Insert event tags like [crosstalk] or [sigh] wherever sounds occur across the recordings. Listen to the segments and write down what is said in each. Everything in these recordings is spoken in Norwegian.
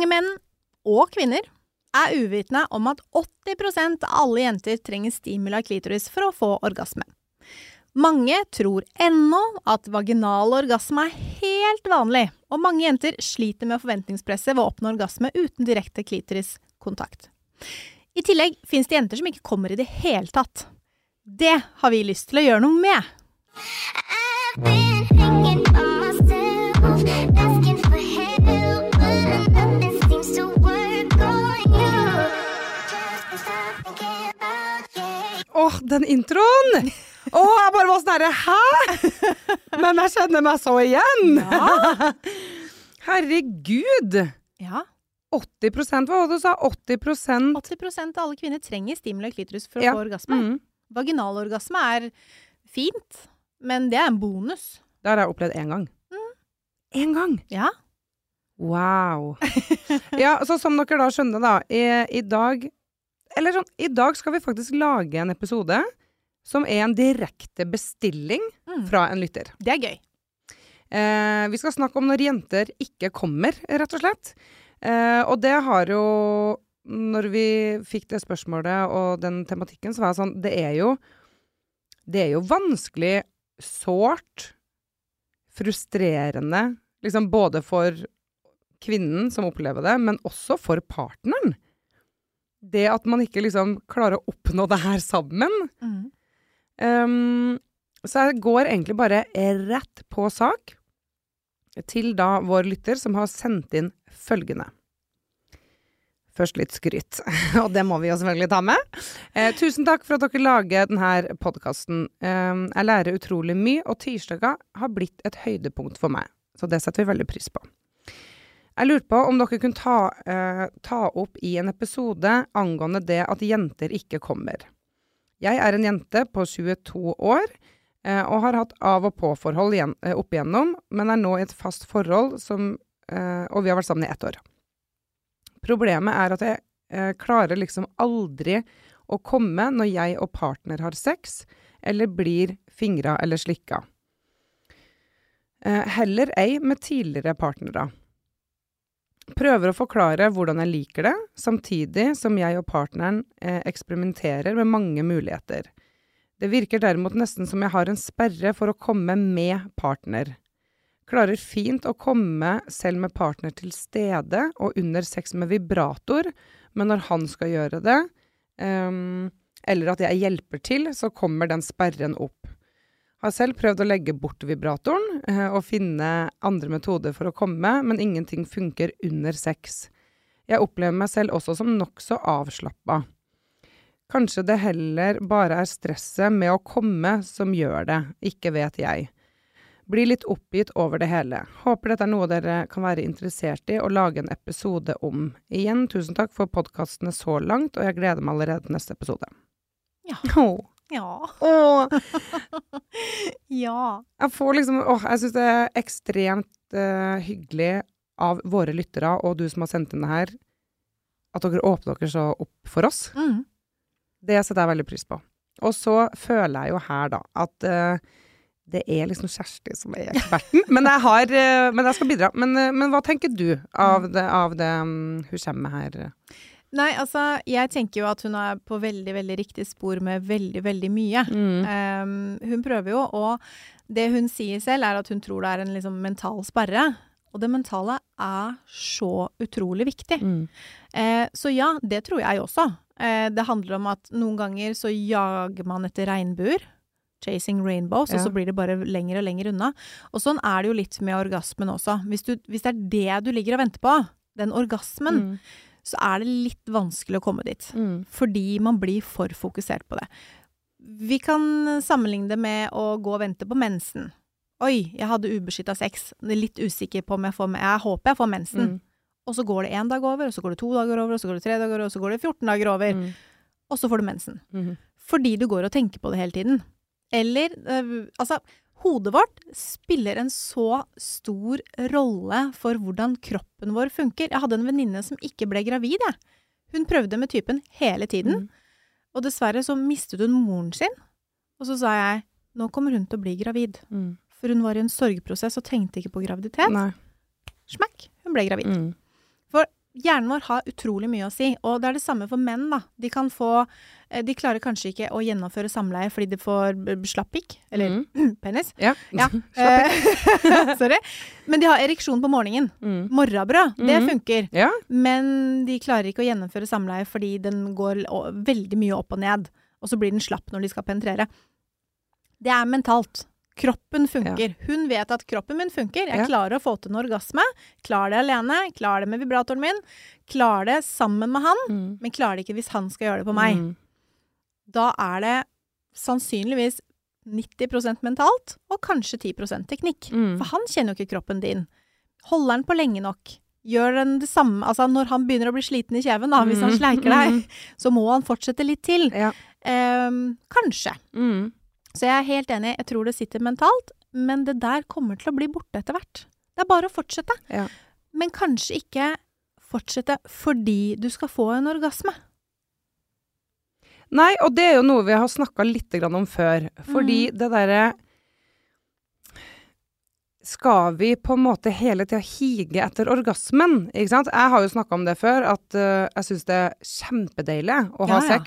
Mange menn, og kvinner, er uvitende om at 80% av alle jenter trenger stimula klitoris for å få orgasme. Mange tror ennå at vaginal orgasme er helt vanlig, og mange jenter sliter med forventningspresset ved å oppnå orgasme uten direkte klitoriskontakt. I tillegg fins det jenter som ikke kommer i det hele tatt. Det har vi lyst til å gjøre noe med. I've been Åh, den introen! Åh, jeg bare var sånn herre Hæ?! Men jeg kjenner meg så igjen! [laughs] Herregud! Ja, 80 hva var det du sa? 80 80 av alle kvinner trenger stimuli og klitoris for å Ja. få orgasme. mm. Vaginalorgasme er fint, men det er en bonus. Det har jeg opplevd én gang. Én gang! Ja. Wow. [laughs] Ja, så som dere da skjønner, da, i, i dag Eller sånn, i dag skal vi faktisk lage en episode som er en direkte bestilling Mm. fra en lytter. Det er gøy. Eh, vi skal snakke om når jenter ikke kommer, rett og slett. Eh, og det har jo Når vi fikk det spørsmålet og den tematikken, så var jeg sånn Det er jo Det er jo vanskelig, sårt, frustrerende, liksom både for kvinnen som opplever det, men også for partneren. Det at man ikke liksom klarer å oppnå det her sammen. Mm. Um, så jeg går egentlig bare rett på sak til da vår lytter som har sendt inn følgende. Først litt skryt, [laughs] og det må vi jo selvfølgelig ta med. Eh, tusen takk for at dere lager denne podkasten. Eh, jeg lærer utrolig mye, og tirsdager har blitt et høydepunkt for meg. Så det setter vi veldig pris på. Jeg lurte på om dere kunne ta, eh, ta opp i en episode angående det at jenter ikke kommer. Jeg er en jente på 22 år eh, og har hatt av og på-forhold eh, opp igjennom, men er nå i et fast forhold som eh, Og vi har vært sammen i ett år. Problemet er at jeg eh, klarer liksom aldri å komme når jeg og partner har sex, eller blir fingra eller slikka. Eh, heller ei med tidligere partnere. Prøver å forklare hvordan jeg liker det, samtidig som jeg og partneren eh, eksperimenterer med mange muligheter. Det virker derimot nesten som jeg har en sperre for å komme med partner. Klarer fint å komme selv med partner til stede og under sex med vibrator, men når han skal gjøre det, ehm, eller at jeg hjelper til, så kommer den sperren opp. Har selv prøvd å legge bort vibratoren eh, og finne andre metoder for å komme, men ingenting funker under sex. Jeg opplever meg selv også som nokså avslappa. Kanskje det heller bare er stresset med å komme som gjør det, ikke vet jeg. Blir litt oppgitt over det hele. Håper dette er noe dere kan være interessert i å lage en episode om. Igjen, tusen takk for podkastene så langt, og jeg gleder meg allerede til neste episode. Ja. Åh. Ja. Åh. [laughs] ja. Jeg får liksom Åh, jeg syns det er ekstremt uh, hyggelig av våre lyttere og du som har sendt inn det her, at dere åpner dere så opp for oss. Mm. Det setter jeg veldig pris på. Og så føler jeg jo her, da, at uh, det er liksom Kjersti som er eksperten. Men jeg, har, uh, men jeg skal bidra. Men, men hva tenker du av det, av det um, hun kommer med her? Nei, altså, jeg tenker jo at hun er på veldig, veldig riktig spor med veldig, veldig mye. Mm. Um, hun prøver jo, og det hun sier selv, er at hun tror det er en liksom mental sperre. Og det mentale er så utrolig viktig. Mm. Eh, så ja, det tror jeg også. Eh, det handler om at noen ganger så jager man etter regnbuer. Chasing rainbows, og så blir det bare lenger og lenger unna. Og sånn er det jo litt med orgasmen også. Hvis, du, hvis det er det du ligger og venter på, den orgasmen, Mm. Så er det litt vanskelig å komme dit. Mm. Fordi man blir for fokusert på det. Vi kan sammenligne det med å gå og vente på mensen. Oi, jeg hadde ubeskytta sex. Litt usikker på om jeg får med. Jeg håper jeg får mensen. Mm. Og så går det én dag over, og så går det to dager over, og så går det tre dager over, og så går det 14 dager over. Mm. Og så får du mensen. Mm. Fordi du går og tenker på det hele tiden. Eller øh, Altså, hodet vårt spiller en så stor rolle for hvordan kroppen vår funker. Jeg hadde en venninne som ikke ble gravid, jeg. Hun prøvde med typen hele tiden. Mm. Og dessverre så mistet hun moren sin. Og så sa jeg nå kommer hun til å bli gravid. Mm. For hun var i en sorgprosess og tenkte ikke på graviditet. Nei. Smack, hun ble gravid. Mm. Hjernen vår har utrolig mye å si, og det er det samme for menn, da. De kan få eh, De klarer kanskje ikke å gjennomføre samleie fordi de får slappikk, eller mm. [clears throat] penis. Ja. Ja. [laughs] [laughs] Sorry. Men de har ereksjon på morgenen. Mm. Morrabrød, det Mhm. funker. ja. Men de klarer ikke å gjennomføre samleie fordi den går veldig mye opp og ned. Og så blir den slapp når de skal penetrere. Det er mentalt. Kroppen funker. Hun vet at kroppen min funker. Jeg Ja. klarer å få til en orgasme. Klarer det alene. Klarer det med vibratoren min. Klarer det sammen med han. Mm. Men klarer det ikke hvis han skal gjøre det på meg. Mm. Da er det sannsynligvis 90% mentalt, og kanskje 10 teknikk. Mm. For han kjenner jo ikke kroppen din. Holder den på lenge nok. Gjør den det samme Altså når han begynner å bli sliten i kjeven, da, hvis han Mm. sleiker deg, [laughs] så må han fortsette litt til. Ja. Um, kanskje. Mm. Så jeg er helt enig, jeg tror det sitter mentalt, men det der kommer til å bli borte etter hvert. Det er bare å fortsette. Ja. Men kanskje ikke fortsette fordi du skal få en orgasme. Nei, og det er jo noe vi har snakka litt om før. Fordi Mm. det derre Skal vi på en måte hele tida hige etter orgasmen? Ikke sant? Jeg har jo snakka om det før, at uh, jeg syns det er kjempedeilig å ha Ja, ja.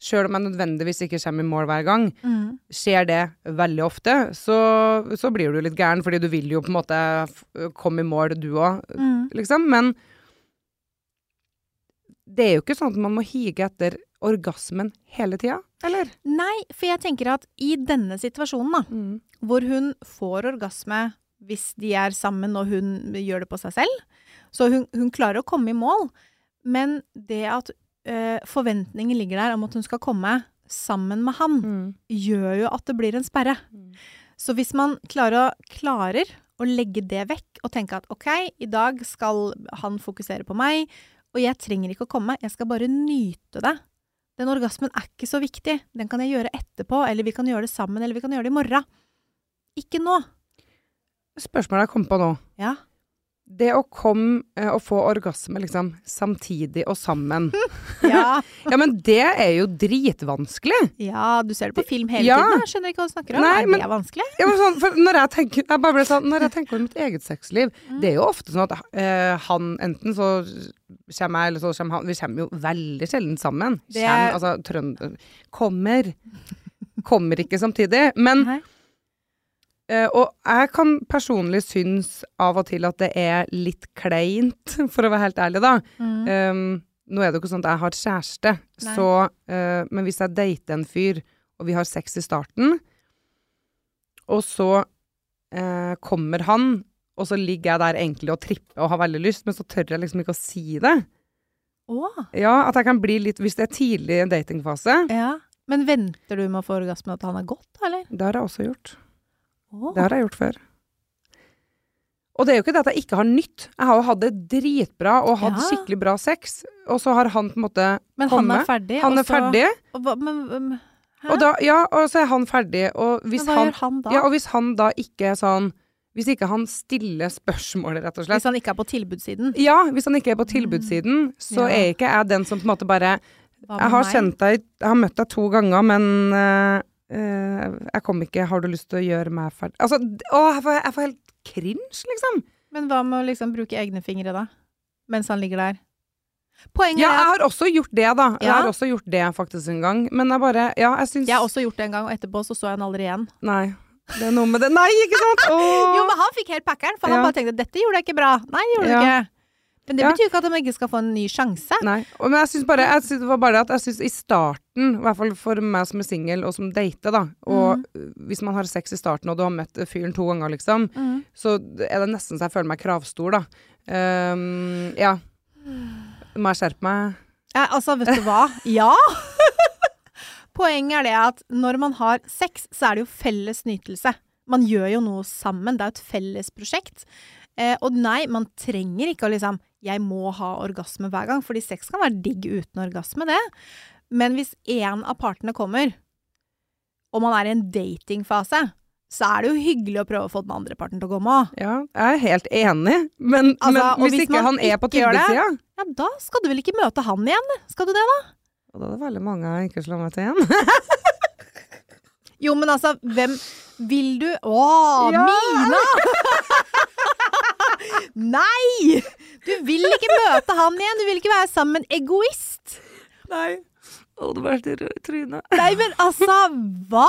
Sjøl om jeg nødvendigvis ikke kommer i mål hver gang. Mm. Skjer det veldig ofte, så, så blir du litt gæren, fordi du vil jo på en måte komme i mål, du òg, Mm. liksom. Men det er jo ikke sånn at man må hige etter orgasmen hele tida, eller? Nei, for jeg tenker at i denne situasjonen, da, hvor hun får orgasme hvis de er sammen og hun gjør det på seg selv. Så hun, hun klarer å komme i mål, men det at eh, forventningen ligger der om at hun skal komme sammen med han, Mm. gjør jo at det blir en sperre. Mm. Så hvis man klarer å, klarer å legge det vekk og tenke at ok, i dag skal han fokusere på meg, og jeg trenger ikke å komme, jeg skal bare nyte det. Den orgasmen er ikke så viktig, den kan jeg gjøre etterpå, eller vi kan gjøre det sammen, eller vi kan gjøre det i morgen. Ikke nå. Spørsmålet jeg kom på nå. Ja. Det å komme eh, og få orgasme liksom samtidig og sammen. [laughs] Ja, [laughs] Ja, men det er jo dritvanskelig. ja du ser det på film hele Ja. tiden. Jeg skjønner ikke hva du snakker om. Nei, er men- det vanskelig? Ja, men sånn, for når jeg tenker jeg sånn, Når jeg tenker over mitt eget sexliv, Mm. det er jo ofte sånn at uh, han enten så kommer jeg, eller så kommer han Vi kommer jo veldig sjelden sammen. Det Kjem, altså, trønder Kommer. Kommer ikke samtidig. Men Nei. Eh, og jeg kan personlig synes av og til at det er litt kleint, [laughs] for å være helt ærlig, da. Mm. Um, nå er det jo ikke sånn at jeg har kjæreste, så uh, Men hvis jeg dater en fyr, og vi har sex i starten, og så uh, kommer han, og så ligger jeg der egentlig og tripper og har veldig lyst, men så tør jeg liksom ikke å si det. Åh Ja, at jeg kan bli litt Hvis det er tidlig datingfase. ja. Men venter du med å få orgasme at han er godt, eller? Det har jeg også gjort. Å. Det har jeg gjort før. Og det er jo ikke det at jeg ikke har nytt. Jeg har jo hatt det dritbra og hatt Ja. skikkelig bra sex, og så har han på en måte Men han er ferdig? Han er ferdig, Og hva, men, um, og da, ja, og så er han ferdig, og hvis men hva han gjør han da? Ja, og hvis han da ikke er sånn Hvis ikke han stiller spørsmålet, rett og slett. Hvis han ikke er på tilbudssiden? Ja, hvis han ikke er på tilbudssiden, så Ja. er ikke jeg den som på en måte bare Jeg har deg Jeg har møtt deg to ganger, men eh, jeg kom ikke Har du lyst til å gjøre meg ferdig Altså, å, jeg får, jeg får helt cringe, liksom. Men hva med å liksom bruke egne fingre, da? Mens han ligger der? Poenget Ja, jeg er at har også gjort det, da. Jeg har også gjort det faktisk en gang. Men jeg bare Ja, jeg syns jeg har også gjort det en gang, og etterpå så så jeg han aldri igjen. Nei. Det er noe med det Nei, ikke sant? [laughs] Jo, men han fikk helt packeren, for han bare tenkte 'dette gjorde jeg ikke bra'. Nei, det gjorde du Ja. ikke. Men det betyr ikke at de ikke skal få en ny sjanse. Nei. Og- Men jeg syns bare jeg synes, det var bare det at jeg syns i starten, i hvert fall for meg som er singel og som dater, da, og Mm. hvis man har sex i starten og du har møtt fyren to ganger, liksom, Mm. så er det nesten så jeg føler meg kravstor, da. Um, ja. Må jeg skjerpe meg? Ja, altså, vet du hva? Ja! [laughs] Poenget er det at når man har sex, så er det jo felles nytelse. Man gjør jo noe sammen. Det er jo et felles prosjekt. Eh, og nei, man trenger ikke å liksom 'jeg må ha orgasme hver gang', fordi sex kan være digg uten orgasme, det. Men hvis én av partene kommer, og man er i en datingfase, så er det jo hyggelig å prøve å få den andre parten til å komme òg. Ja, jeg er helt enig, men, Altså, men hvis, hvis ikke han er på tilbudssida Ja, da skal du vel ikke møte han igjen? Skal du det, da? Og da er det veldig mange jeg ikke slår meg til igjen. [laughs] Jo, men altså, hvem vil du Å, Ja. Mina! [laughs] Nei! Du vil ikke møte han igjen, du vil ikke være sammen med en egoist. Nei. Å, det var helt rød i trynet. Nei, men altså, hva?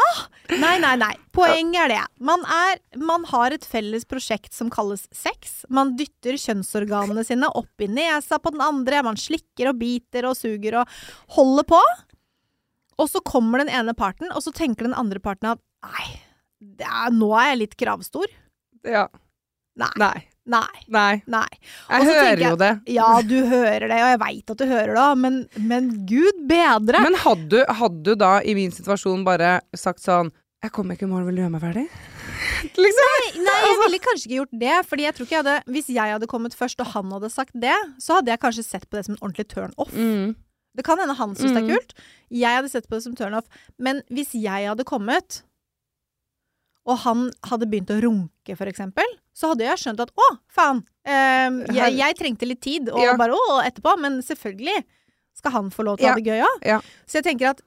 Nei, nei, nei. Poenget er det. Man, er, man har et felles prosjekt som kalles sex. Man dytter kjønnsorganene sine opp i nesa på den andre. Man slikker og biter og suger og holder på. Og så kommer den ene parten, og så tenker den andre parten at nei, er, nå er jeg litt kravstor. Ja. Nei. Nei. Nei. Nei. Nei. Jeg hører jeg, jo det. Ja, du hører det, og jeg veit at du hører det, men, men gud bedre. Men hadde du, hadde du da i min situasjon bare sagt sånn Jeg kommer ikke i morgen, vil du gjøre meg ferdig? [laughs] liksom. Nei, jeg ville kanskje ikke gjort det. Fordi jeg tror ikke jeg hadde Hvis jeg hadde kommet først, og han hadde sagt det, så hadde jeg kanskje sett på det som en ordentlig turn off. Mm. Det kan hende han syns det Mm. er kult. Jeg hadde sett på det som turn off. Men hvis jeg hadde kommet, og han hadde begynt å runke, for eksempel, så hadde jeg skjønt at å, faen, eh, jeg, jeg trengte litt tid, og Ja. bare å, etterpå. Men selvfølgelig skal han få lov til å ha det gøy òg. Ja. Så jeg tenker at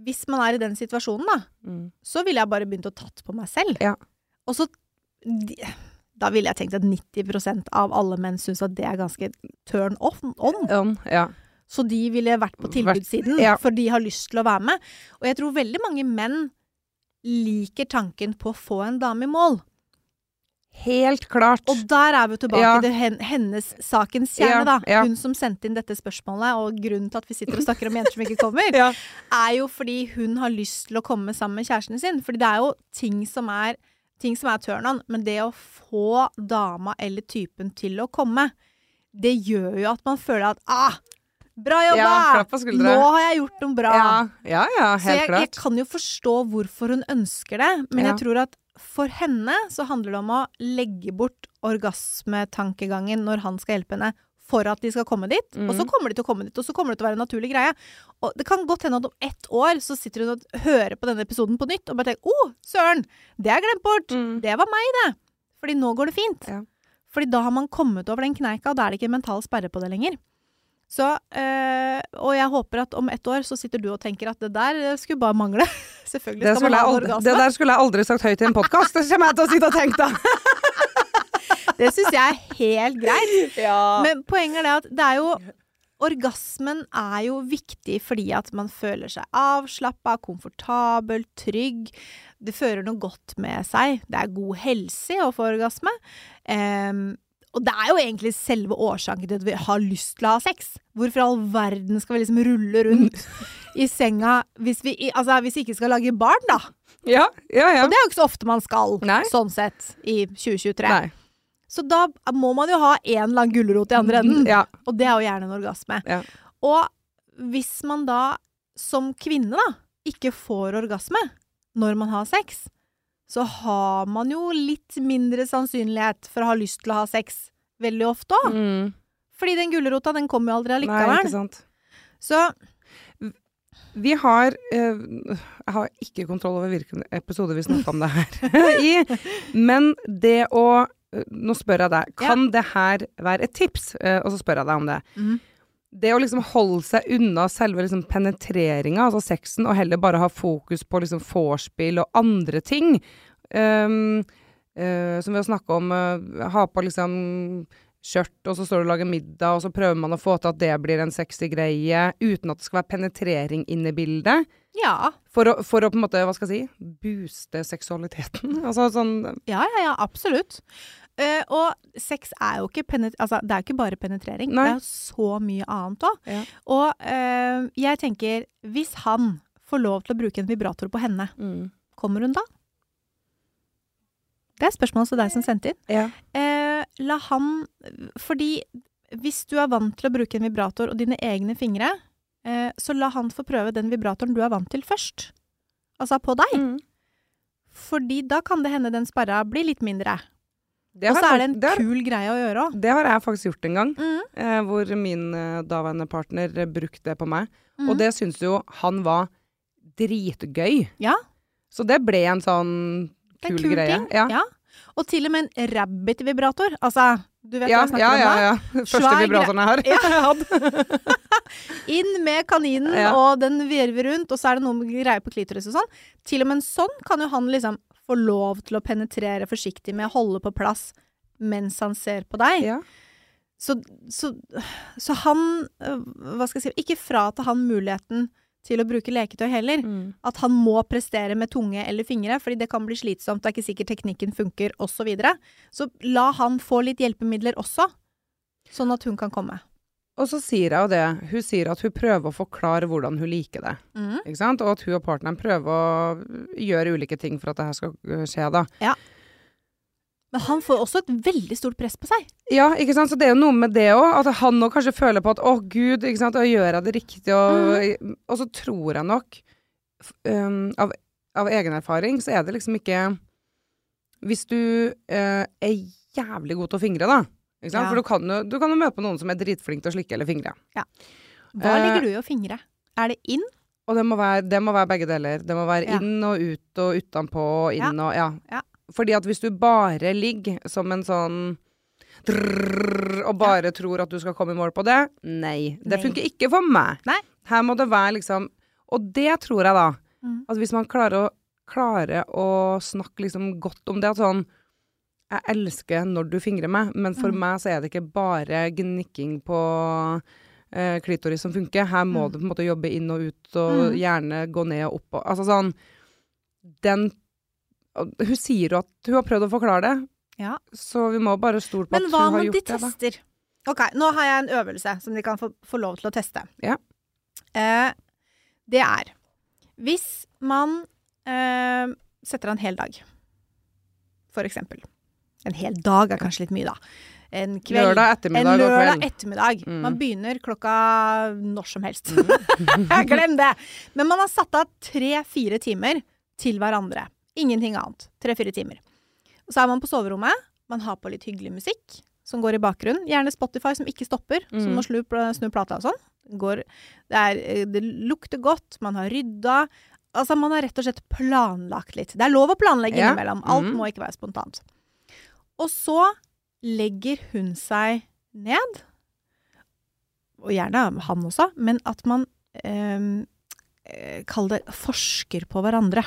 hvis man er i den situasjonen, da, Mm. så ville jeg bare begynt å tatt på meg selv. Ja. Og så Da ville jeg tenkt at 90% av alle menn syns at det er ganske turn off, on. on ja. Så de ville vært på tilbudssiden, ja. for de har lyst til å være med. Og jeg tror veldig mange menn liker tanken på å få en dame i mål. Helt klart. Og der er vi tilbake Ja. til hennes sakens kjerne, Ja, da. ja. Hun som sendte inn dette spørsmålet, og grunnen til at vi sitter og snakker om jenter som ikke kommer, [laughs] er jo fordi hun har lyst til å komme sammen med kjæresten sin. Fordi det er jo ting som er, ting som er turn on, men det å få dama eller typen til å komme, det gjør jo at man føler at ah, bra jobba! Ja. Nå har jeg gjort noe bra. Ja, ja, ja Så jeg, jeg kan jo forstå hvorfor hun ønsker det, men jeg tror at for henne så handler det om å legge bort orgasmetankegangen når han skal hjelpe henne, for at de skal komme dit. Og så kommer de til å komme dit, og så kommer det til å være en naturlig greie. Og det kan godt hende at om ett år så sitter hun og hører på denne episoden på nytt og bare tenker 'Å, søren! Det har jeg glemt bort! Mm. Det var meg, det!' Fordi nå går det fint. Ja. Fordi da har man kommet over den kneika, og da er det ikke en mental sperre på det lenger. Så, øh, og jeg håper at om ett år så sitter du og tenker at det der skulle bare mangle. [laughs] Selvfølgelig Det, skal man ha en orgasme. det der skulle jeg aldri sagt høyt i en podkast. Det kommer jeg til å sitte og tenke da. [laughs] Det syns jeg er helt greit. [laughs] Ja. Men poenget er det at det er jo Orgasmen er jo viktig fordi at man føler seg avslappa, komfortabel, trygg. Det fører noe godt med seg. Det er god helse å få orgasme. Em, og det er jo egentlig selve årsaken til at vi har lyst til å ha sex. Hvorfor i all verden skal vi liksom rulle rundt [laughs] i senga hvis vi, altså, hvis vi ikke skal lage barn, da? ja, ja, ja. Og det er jo ikke så ofte man skal, Nei. sånn sett, i 2023. Nei. Så da må man jo ha en eller annen gulrot i andre enden. Ja. Og det er jo gjerne en orgasme. Ja. Og hvis man da som kvinne da ikke får orgasme når man har sex, så har man jo litt mindre sannsynlighet for å ha lyst til å ha sex veldig ofte òg. Mm. Fordi den gulrota, den kommer jo aldri Nei, ikke sant. Så Vi har eh, Jeg har ikke kontroll over hvilken episode vi snakka om det her [laughs] [laughs] i, men det å eh, Nå spør jeg deg, kan det her være et tips? Eh, og så spør jeg deg om det. Mhm. Det å liksom holde seg unna selve liksom penetreringa, altså sexen, og heller bare ha fokus på liksom vorspiel og andre ting. Um, uh, som vi har snakke om, uh, ha på liksom skjørt, og så står du og lager middag, og så prøver man å få til at det blir en sexy greie, uten at det skal være penetrering inne i bildet. ja. For å, for å på en måte, hva skal jeg si, booste seksualiteten. [laughs] Altså sånn Ja, ja, ja, absolutt. Eh, og sex er jo ikke, altså, det er ikke bare penetrering. Nei. Det er så mye annet òg. Ja. Og uh, jeg tenker, hvis han får lov til å bruke en vibrator på henne, mm. kommer hun da? Det er spørsmålet til deg som sendte inn. Ja. Uh, la han Fordi hvis du er vant til å bruke en vibrator og dine egne fingre, så la han få prøve den vibratoren du er vant til først. Altså på deg. Mm. Fordi da kan det hende den sperra blir litt mindre. Det, Og så er det en har, kul greie å gjøre òg. det har jeg faktisk gjort en gang. Mm. eh, hvor min eh, daværende partner eh, brukte det på meg. Mm. Og det syntes jo han var dritgøy. Ja. Så det ble en sånn kul, en kul greie. ting. Ja. Ja. Og til og med en rabbit-vibrator. Altså, du vet Ja, hva jeg snakker ja, om da? ja. [laughs] Første Svær vibratoren jeg har. Ja. [laughs] [laughs] Inn med kaninen, Ja. og den virver rundt, og så er det noe med greier på klitoris og sånn. Til og med en sånn kan jo han liksom få lov til å penetrere forsiktig med holde på plass mens han ser på deg. Ja. så, så, så han øh, Hva skal jeg si Ikke frata han muligheten til å bruke leketøy heller. Mm. At han må prestere med tunge eller fingre, fordi det kan bli slitsomt, det er ikke sikkert teknikken funker, osv. Så, videre. så la han få litt hjelpemidler også, sånn at hun kan komme. Og så sier jeg jo det. Hun sier at hun prøver å forklare hvordan hun liker det. Mm. Ikke sant? Og at hun og partneren prøver å gjøre ulike ting for at det her skal øh, skje, da. Ja. Men han får også et veldig stort press på seg. Ja, ikke sant. Så det er jo noe med det òg. At han òg kanskje føler på at å gud, ikke sant, og gjør jeg det riktig? Og, og så tror jeg nok, um, av, av egen erfaring, så er det liksom ikke Hvis du uh, er jævlig god til å fingre, da. Ja. For du kan, jo, du kan jo møte på noen som er dritflink til å slikke eller fingre. Hva Eh, ligger du i å fingre? Er det inn? Og det må, være, det må være begge deler. Det må være Ja. inn og ut og utenpå og inn og ja. Ja. Fordi at hvis du bare ligger som en sånn drrr, og bare tror at du skal komme i mål på det, nei. Det Nei. funker ikke for meg. Nei. Her må det være liksom Og det tror jeg, da. Mm. At hvis man klarer å, klarer å snakke liksom godt om det, at sånn Jeg elsker når du fingrer meg, men for Mm. meg så er det ikke bare gnikking på eh, klitoris som funker. Her må Mm. du på en måte jobbe inn og ut, og Mm. gjerne gå ned og opp og Altså sånn Den Hun sier jo at hun har prøvd å forklare det, Ja. så vi må bare stole på Men at hun har gjort de hva om de tester? Ok, nå har jeg en øvelse som de kan få, få lov til å teste. Ja. Eh, det er hvis man eh, setter av en hel dag, for eksempel. En hel dag er kanskje litt mye, da. En kveld. Lørdag ettermiddag En lørdag ettermiddag. Mm. Man begynner klokka når som helst. [laughs] Glem det! Men man har satt av tre-fire timer til hverandre. Ingenting annet. Tre-fire timer. Og så er man på soverommet. Man har på litt hyggelig musikk som går i bakgrunnen. Gjerne Spotify som ikke stopper, som Mm. må snu, snu plata og sånn. Går, det, er, eh, det lukter godt, man har rydda. Altså, man har rett og slett planlagt litt. Det er lov å planlegge Ja. innimellom. Alt mm. må ikke være spontant. Og så legger hun seg ned, og gjerne han også, men at man eh, eh, Kall det forsker på hverandre.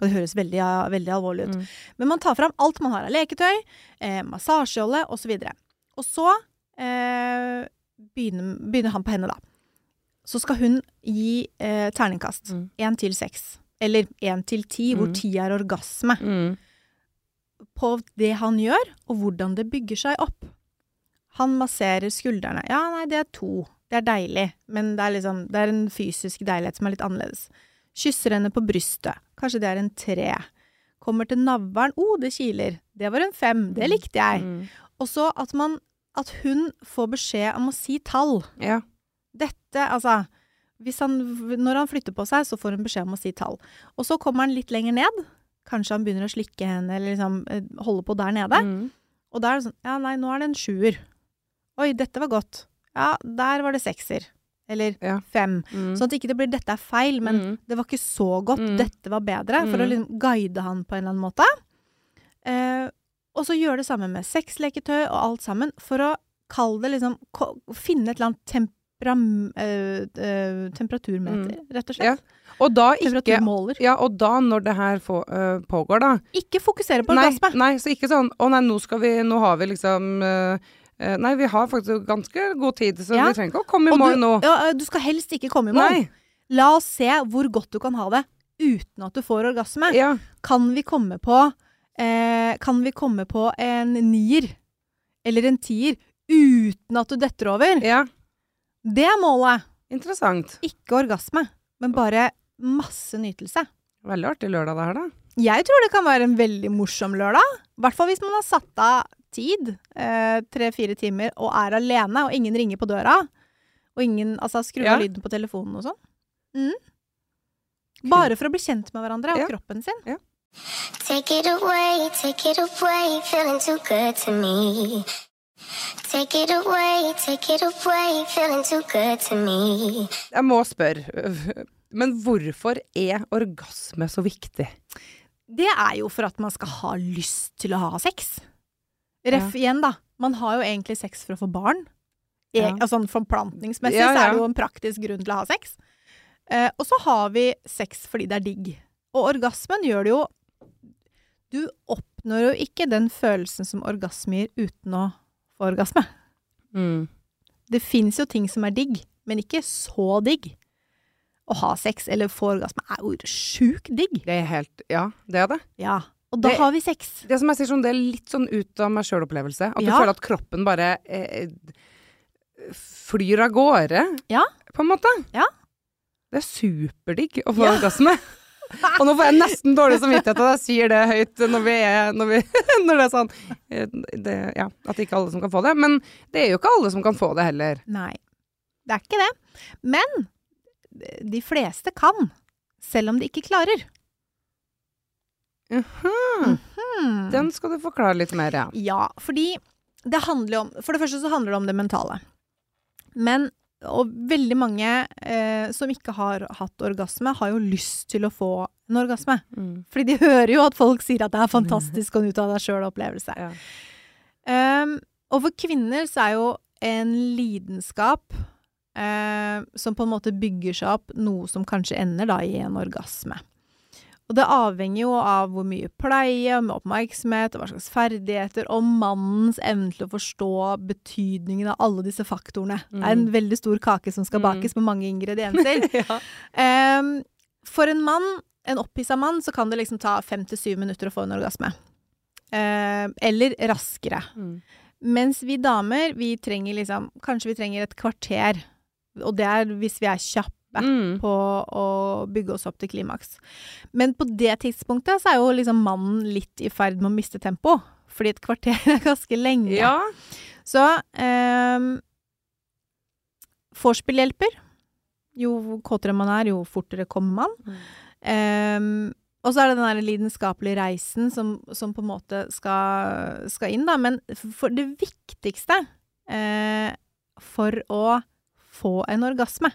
Og det høres veldig, veldig alvorlig ut. Mm. Men man tar fram alt man har av leketøy, eh, massasjeolje osv. Og så eh, begynner, begynner han på henne, da. Så skal hun gi eh, terningkast. Mm. Til seks. Eller én til ti, hvor Mm. ti er orgasme. Mm. På det han gjør, og hvordan det bygger seg opp. Han masserer skuldrene. Ja, nei, det er to. Det er deilig, men det er, liksom, det er en fysisk deilighet som er litt annerledes. Kysser henne på brystet. Kanskje det er en tre. Kommer til navlen. Å, oh, det kiler. Det var en fem. Det likte jeg. Mm. Og så at man At hun får beskjed om å si tall. Ja. Dette, altså hvis han, Når han flytter på seg, så får hun beskjed om å si tall. Og så kommer han litt lenger ned. Kanskje han begynner å slikke henne, eller liksom eh, holde på der nede. Mm. Og da er det sånn Ja, nei, nå er det en sjuer. Oi, dette var godt. Ja, der var det sekser. Eller Ja. fem. Mm. Sånn at ikke det blir 'dette er feil', men Mm. det var ikke så godt. Mm. Dette var bedre. For å Mm. liksom guide han på en eller annen måte. Eh, og så gjøre det samme med sexleketøy og alt sammen, for å kalle det liksom Finne et eller annet temperam, øh, øh, temperaturmeter, rett og slett. Ja. Og da ikke. Ja, og da når det her få, uh, pågår, da Ikke fokusere på orgasme. nei, så ikke sånn Å nei, nå skal vi Nå har vi liksom uh, Nei, vi har faktisk ganske god tid, så Ja. vi trenger ikke å komme i mål nå. ja, du skal helst ikke komme i mål. Nei. La oss se hvor godt du kan ha det uten at du får orgasme. Ja. Kan vi komme på eh, Kan vi komme på en nier eller en tier uten at du detter over? ja. Det er målet. Interessant. Ikke orgasme, men bare masse nytelse. Veldig artig lørdag det her, da. Jeg tror det kan være en veldig morsom lørdag. I hvert fall hvis man har satt av tid, eh, tre-fire timer, og er alene, og ingen ringer på døra. Og ingen altså, skrur av Ja. lyden på telefonen og sånn. Mm. Bare for å bli kjent med hverandre og Ja. kroppen sin. Take it away, take it away, feeling too good to me. Take it away, take it away, feeling too good to me. Jeg må spørre, men hvorfor er orgasme så viktig? Det er jo for at man skal ha lyst til å ha sex. Ref igjen, da. Man har jo egentlig sex for å få barn. E Ja. altså, forplantningsmessig Ja, så er det jo en praktisk grunn til å ha sex. Eh, og så har vi sex fordi det er digg. Og orgasmen gjør det jo Du oppnår jo ikke den følelsen som orgasme gir uten å få orgasme. Mm. Det fins jo ting som er digg, men ikke så digg. Å ha sex eller få orgasme er jo sjukt digg. Det er helt Ja, det er det. Ja. Og da Det- har vi sex. Det som jeg sier sånn, det er litt sånn ut av meg sjøl-opplevelse. At du føler at kroppen bare eh, flyr av gårde, Ja. på en måte. Ja. Det er superdigg å få Ja. orgasme. Og nå får jeg nesten dårlig samvittighet at jeg sier det høyt når, vi er, når, vi, [laughs] når det er sånn eh, det, Ja, at det ikke er alle som kan få det. Men det er jo ikke alle som kan få det heller. Nei. Det er ikke det. Men de fleste kan. Selv om de ikke klarer. Mhm. Hmm. Den skal du forklare litt mer, ja. Ja, fordi det handler om For det første så handler det om det mentale. Men og veldig mange eh, som ikke har hatt orgasme, har jo lyst til å få en orgasme. Fordi de hører jo at folk sier at det er [laughs] fantastisk å ut av deg sjøl-opplevelse. Ja. Um, og for kvinner så er jo en lidenskap eh, som på en måte bygger seg opp, noe som kanskje ender da i en orgasme. Og det avhenger jo av hvor mye pleie, med oppmerksomhet, og hva slags ferdigheter, og mannens evne til å forstå betydningen av alle disse faktorene. Det er en Mm. veldig stor kake som skal Mm. bakes med mange ingredienser. [laughs] ja. um, for en mann, en opphissa mann, så kan det liksom ta fem til syv minutter å få en orgasme. Uh, eller raskere. Mm. Mens vi damer, vi trenger liksom Kanskje vi trenger et kvarter. Og det er hvis vi er kjappe Mm. på å bygge oss opp til klimaks. Men på det tidspunktet så er jo liksom mannen litt i ferd med å miste tempo. Fordi et kvarter er ganske lenge. Ja. Så um, Vorspiel hjelper. Jo kåtere man er, jo fortere kommer man. Mm. Ehm, og så er det den der lidenskapelige reisen som, som på en måte skal, skal inn, da. Men for det viktigste eh, for å få en orgasme,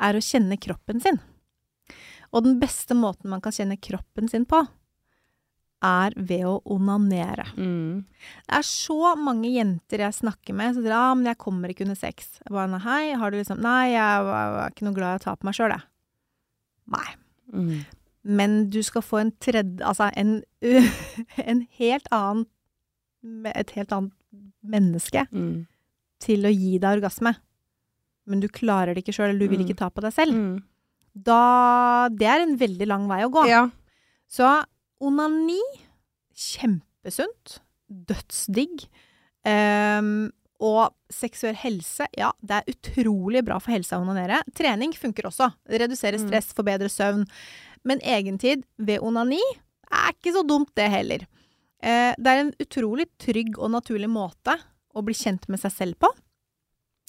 er å kjenne kroppen sin. Og den beste måten man kan kjenne kroppen sin på, er ved å onanere. Mm. Det er så mange jenter jeg snakker med som sier ah, men jeg kommer ikke under sex. Jeg bare, hei, har du liksom Nei, jeg var ikke noe glad i å ta på meg sjøl, jeg. Nei. Mm. Men du skal få en tredje Altså en, [laughs] en helt annen Et helt annet menneske Mm. til å gi deg orgasme. Men du klarer det ikke sjøl, eller du vil Mm. ikke ta på deg selv. Mm. Da Det er en veldig lang vei å gå. Ja. Så onani kjempesunt. Dødsdigg. Um, og seksuell helse, ja, det er utrolig bra for helsa å onanere. Trening funker også. Redusere stress, Mm. stress, forbedrer søvn. Men egentid ved onani er ikke så dumt, det heller. Eh, det er en utrolig trygg og naturlig måte å bli kjent med seg selv på.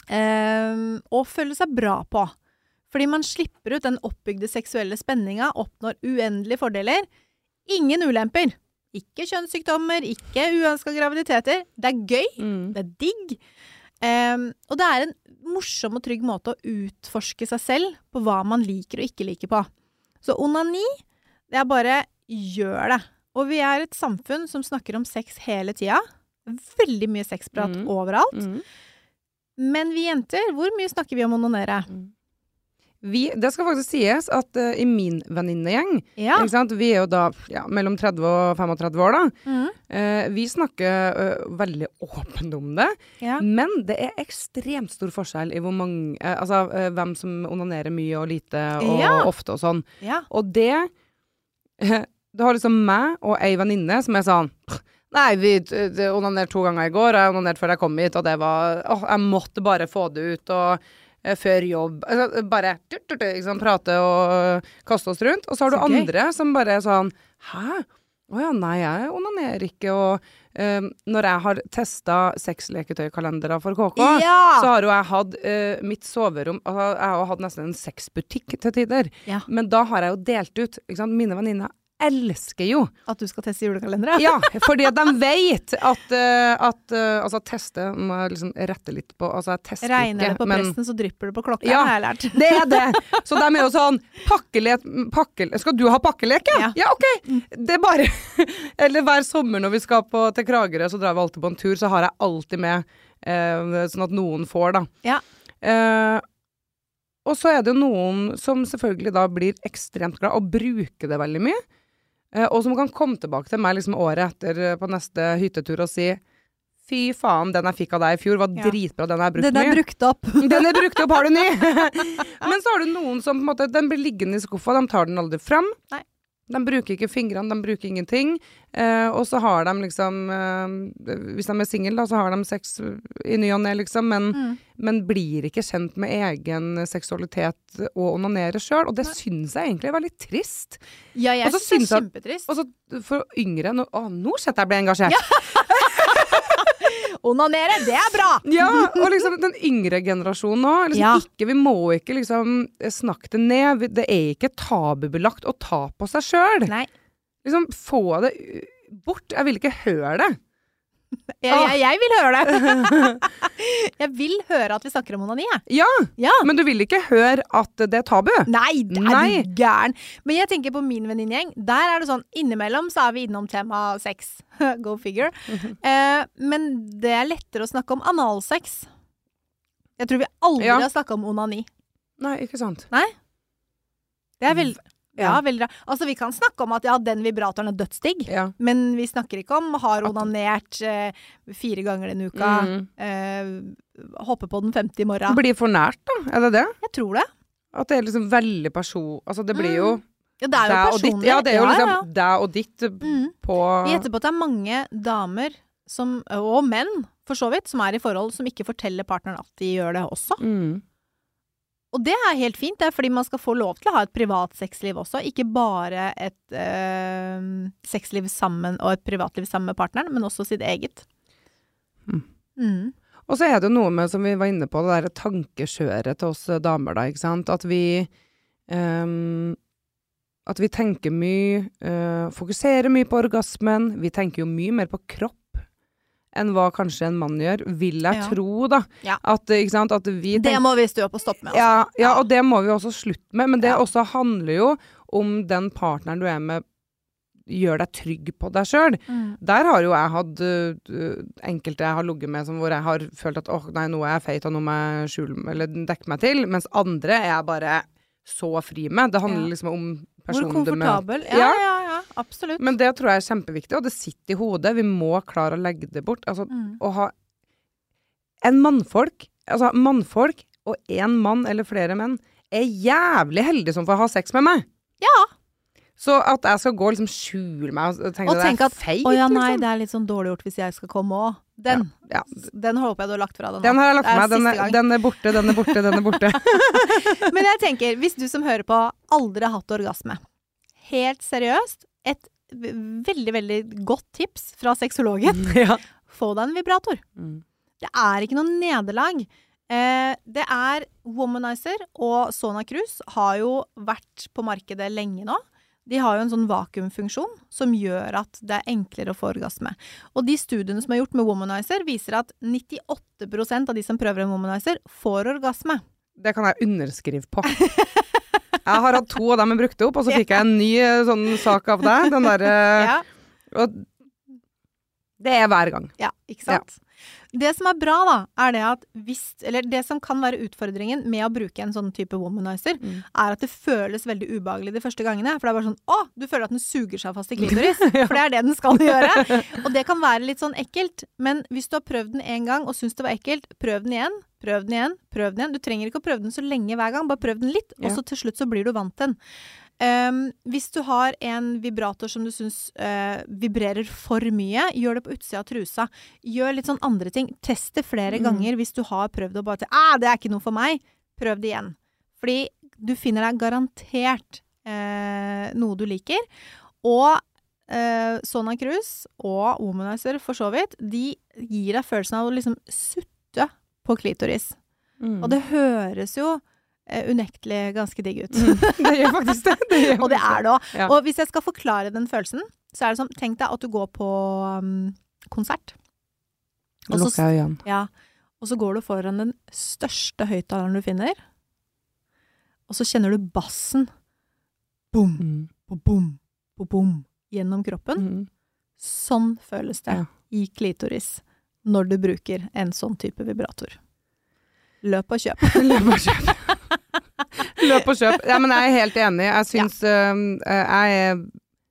Ehm, og føle seg bra på. Fordi man slipper ut den oppbygde seksuelle spenninga, oppnår uendelige fordeler. Ingen ulemper. Ikke kjønnssykdommer, ikke uønska graviditeter. Det er gøy, Mm. det er digg. Um, og det er en morsom og trygg måte å utforske seg selv på hva man liker og ikke liker på. Så onani, det er bare gjør det. Og vi er et samfunn som snakker om sex hele tida. Veldig mye sexprat Mm. overalt. Mm. Men vi jenter, hvor mye snakker vi om å onanere? Vi, det skal faktisk sies at uh, i min venninnegjeng, Ja. vi er jo da ja, mellom 30 og 35 år, da. Mm. Uh, vi snakker uh, veldig åpent om det, ja. men det er ekstremt stor forskjell i hvor mange Altså hvem som onanerer mye og lite og ofte og sånn. Og det [laughs] Du har liksom meg og ei venninne som er sånn Nei, vi onanerte to ganger i går, og jeg onanerte før jeg kom hit, og det var Åh, jeg måtte bare få det ut, og eh, før jobb altså, Bare tut, tut, liksom, prate og kaste oss rundt. Og så har du Så gøy. andre som bare er sånn Hæ? Å ja, nei, jeg onanerer ikke, og uh, når jeg har testa sexleketøykalendere for KK, Ja! så har jo jeg hatt uh, mitt soverom altså, Jeg har jo hatt nesten en sexbutikk til tider. Ja. Men da har jeg jo delt ut. Mine venninner elsker jo. At du skal teste julekalendere? Ja, [laughs] fordi at de vet at, eh, at eh, Altså, teste må jeg liksom rette litt på Altså, jeg tester Regner ikke, det på men presten, så drypper det på klokka, Ja. har jeg lært. det er det. Så de er jo sånn pakkelek, pakkel, Skal du ha pakkelek, ja? Ja. ok. Det er bare [laughs] Eller hver sommer når vi skal på, til Kragerø, så drar vi alltid på en tur, så har jeg alltid med eh, sånn at noen får, da. Ja. Eh, og så er det jo noen som selvfølgelig da blir ekstremt glad og bruker det veldig mye. Eh, og som kan komme tilbake til meg liksom året etter eh, på neste hyttetur og si Fy faen, den jeg fikk av deg i fjor var Ja. dritbra, den er brukt Den er brukt opp. [laughs] Den er brukt opp, har du ny? [laughs] [laughs] Men så har du noen som på en måte, den blir liggende i skuffa, de tar den aldri fram. Nei. De bruker ikke fingrene, de bruker ingenting. Eh, og så har de liksom eh, Hvis de er single, så har de sex i ny og ne, liksom, men, Mm. men blir ikke kjent med egen seksualitet og onanerer sjøl. Og det syns jeg egentlig er veldig trist. Ja, jeg syns det er kjempetrist. Og så for yngre nå, Å, nå setter jeg ble engasjert! [laughs] Onanere, det er bra! [laughs] Ja, og liksom den yngre generasjonen òg. Liksom Ja. ikke, vi må ikke liksom snakke det ned. Det er ikke tabubelagt å ta på seg sjøl. Liksom, få det bort. Jeg vil ikke høre det. Jeg, jeg, jeg vil høre det. [laughs] jeg vil høre at vi snakker om onani, jeg. Ja, Ja. men du vil ikke høre at det er tabu. Nei, det er Nei. du gæren. Men jeg tenker på min venninnegjeng. Der er det sånn, innimellom så er vi innom tema sex. [laughs] Go figure. [laughs] Eh, men det er lettere å snakke om analsex. Jeg tror vi aldri Ja. har snakka om onani. Nei, ikke sant. Nei? Det er vel, ja, Ja. veldig rart. Altså, vi kan snakke om at ja, den vibratoren er dødsdigg. Ja. Men vi snakker ikke om har onanert eh, fire ganger denne uka. Mm. Eh, hoppe på den femte i morgen. Blir for nært, da. Er det det? Jeg tror det. At det er liksom veldig person... Altså, det blir jo Ja, det er jo personlig. Ja, det er jo Ja, liksom ja. deg og ditt Mm. på Vi gjetter på at det er mange damer som, og menn for så vidt, som er i forhold som ikke forteller partneren at de gjør det også. mm. Og det er helt fint, det er fordi man skal få lov til å ha et privat sexliv også. Ikke bare et øh, sexliv sammen og et privatliv sammen med partneren, men også sitt eget. Mm. Mm. Og så er det jo noe med, som vi var inne på, det der tankekjøret til oss damer, da, ikke sant. At vi ehm, At vi tenker mye, øh, fokuserer mye på orgasmen. Vi tenker jo mye mer på kropp enn hva kanskje en mann gjør, vil jeg Ja. tro, da. Ja. At, sant, at vi Det må vi stå opp og stoppe med. Altså. ja, ja, og det må vi også slutte med. Men det også handler jo om den partneren du er med, gjør deg trygg på deg sjøl. Mm. Der har jo jeg hatt uh, enkelte jeg har ligget med som hvor jeg har følt at åh, nei, nå er jeg feit, og nå må jeg skjule eller dekke meg til. Mens andre er jeg bare så fri med. Det handler liksom om Hvor personen du møter. komfortabel. Ja, Ja. Ja, ja, absolutt. Men det tror jeg er kjempeviktig, og det sitter i hodet. Vi må klare å legge det bort. Altså, Mm. å ha en mannfolk, altså mannfolk og én mann eller flere menn, er jævlig heldige som får ha sex med meg. Ja. Så at jeg skal gå og liksom skjule meg og tenke Og at det er feit, Å ja, nei, liksom. det er litt sånn dårlig gjort hvis jeg skal komme òg. Den, Ja, den håper jeg du har lagt fra deg nå. Den har jeg lagt er. Den er, den er borte, den er borte, den er borte. [laughs] [laughs] Men jeg tenker, hvis du som hører på aldri har hatt orgasme, helt seriøst, et veldig, veldig godt tips fra sexologen. [laughs] ja. Få deg en vibrator. Mm. Det er ikke noe nederlag. Eh, det er Womanizer og Sona Cruz har jo vært på markedet lenge nå. De har jo en sånn vakuumfunksjon som gjør at det er enklere å få orgasme. Og de studiene som er gjort med Womanizer, viser at 98% av de som prøver en Womanizer, får orgasme. Det kan jeg underskrive på. [laughs] Jeg har hatt to av dem jeg brukte opp, og så fikk jeg en ny eh, sånn sak av deg. Den derre Ja. Og det er hver gang. Ja, ikke sant? Det som er bra, da, er det at hvis Eller det som kan være utfordringen med å bruke en sånn type womanizer, Mm. er at det føles veldig ubehagelig de første gangene. For det er bare sånn Å! Du føler at den suger seg fast i klitoris. [laughs] For det er det den skal gjøre. Og det kan være litt sånn ekkelt. Men hvis du har prøvd den én gang og syns det var ekkelt, prøv den igjen. Prøv den igjen, prøv den igjen. Du trenger ikke å prøve den så lenge hver gang, bare prøv den litt, og så til slutt så blir du vant til den. Um, hvis du har en vibrator som du syns uh, vibrerer for mye, gjør det på utsida av trusa. Gjør litt sånn andre ting. Test det flere Mm. ganger hvis du har prøvd å bare til ah, det er ikke noe for meg. Prøv det igjen. Fordi du finner deg garantert uh, noe du liker. Og uh, Sona Cruise og Womanizer for så vidt, de gir deg følelsen av å liksom sutte på klitoris. Mm. Og det høres jo unektelig ganske digg ut. [laughs] det gjør faktisk det. det gjør Og det er det òg. Ja. Og hvis jeg skal forklare den følelsen, så er det sånn Tenk deg at du går på um, konsert. Og så, lukker jeg øynene. ja, og så går du foran den største høyttaleren du finner. Og så kjenner du bassen. Bom, Mm. bo, bom, bom. Gjennom kroppen. Mm. Sånn føles det Ja. i klitoris når du bruker en sånn type vibrator. Løp og kjøp. [laughs] Løp og kjøp. Løp og kjøp. Ja, men jeg er helt enig. Jeg syns øh, Jeg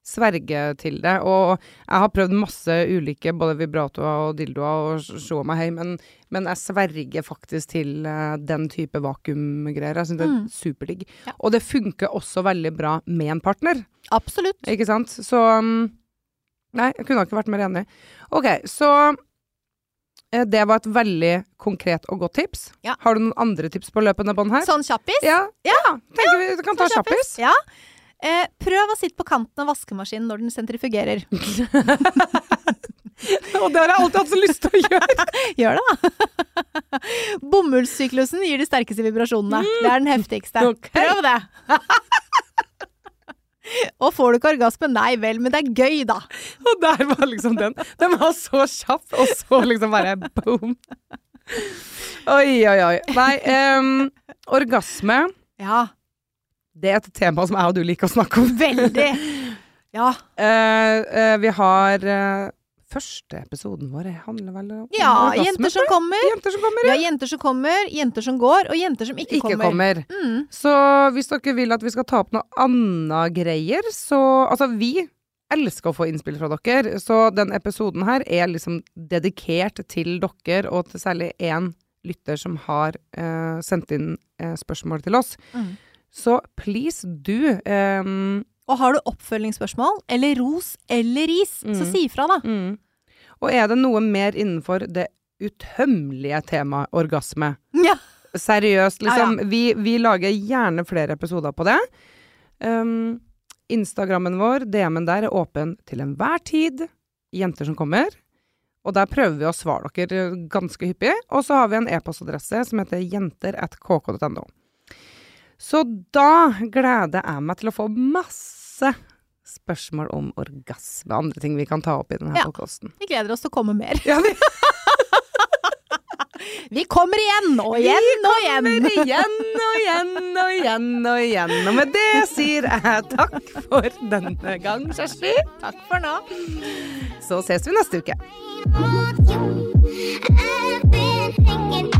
sverger til det. Og jeg har prøvd masse ulike, både vibratoer og dildoer og sjå meg hei, men, men jeg sverger faktisk til uh, den type vakuumgreier. Jeg syns det er Mm. superdigg. Ja. Og det funker også veldig bra med en partner. Absolutt. Ikke sant? Så um, Nei, jeg kunne ikke vært mer enig. OK, så eh, det var et veldig konkret og godt tips. Ja. Har du noen andre tips på løpende bånd her? Sånn kjappis? Ja, ja, tenker vi kan ta Sånn kjappis. Ja. Eh, prøv å sitte på kanten av vaskemaskinen når den sentrifugerer. [laughs] [laughs] Og det har jeg alltid hatt så lyst til å gjøre. [laughs] Gjør det, da. Bomullssyklusen gir de sterkeste vibrasjonene. Det er den heftigste. Okay. Prøv det! [laughs] Og får du ikke orgasme? Nei vel, men det er gøy, da. Og der var liksom den. Den var så kjapp, og så liksom bare boom. Oi, oi, oi. Nei, um, orgasme, Ja, det er et tema som jeg og du liker å snakke om. veldig. [laughs] Ja. Uh, uh, vi har eh, Første episoden vår handler vel om ja orgasme, jenter som kommer. Jenter som kommer, Ja, jenter som kommer, jenter som går, og jenter som ikke, ikke kommer. Mm. Så hvis dere vil at vi skal ta opp noe annet greier, så Altså, vi elsker å få innspill fra dere, så den episoden her er liksom dedikert til dere, og til særlig én lytter som har eh, sendt inn eh, spørsmål til oss. Mm. Så please do. ehm, Og har du oppfølgingsspørsmål, eller ros eller ris, så Mm. si ifra, da. mm. Og er det noe mer innenfor det utømmelige temaet orgasme? [laughs] Ja. Seriøst, Ja, liksom. Vi, vi lager gjerne flere episoder på det. Um, Instagrammen vår, DM-en der, er åpen til enhver tid. Jenter som kommer. Og der prøver vi å svare dere ganske hyppig. Og så har vi en e-postadresse som heter jenter.kk.no. Så da gleder jeg meg til å få masse spørsmål om orgasme og andre ting vi kan ta opp i denne Ja. podkasten. Vi gleder oss til å komme mer. Ja, vi [laughs] Vi kommer igjen og igjen og igjen! Vi kommer igjen og igjen og igjen og igjen. Og med det sier jeg takk for denne gang, Kjersti. Takk for nå. Så ses vi neste uke. want you.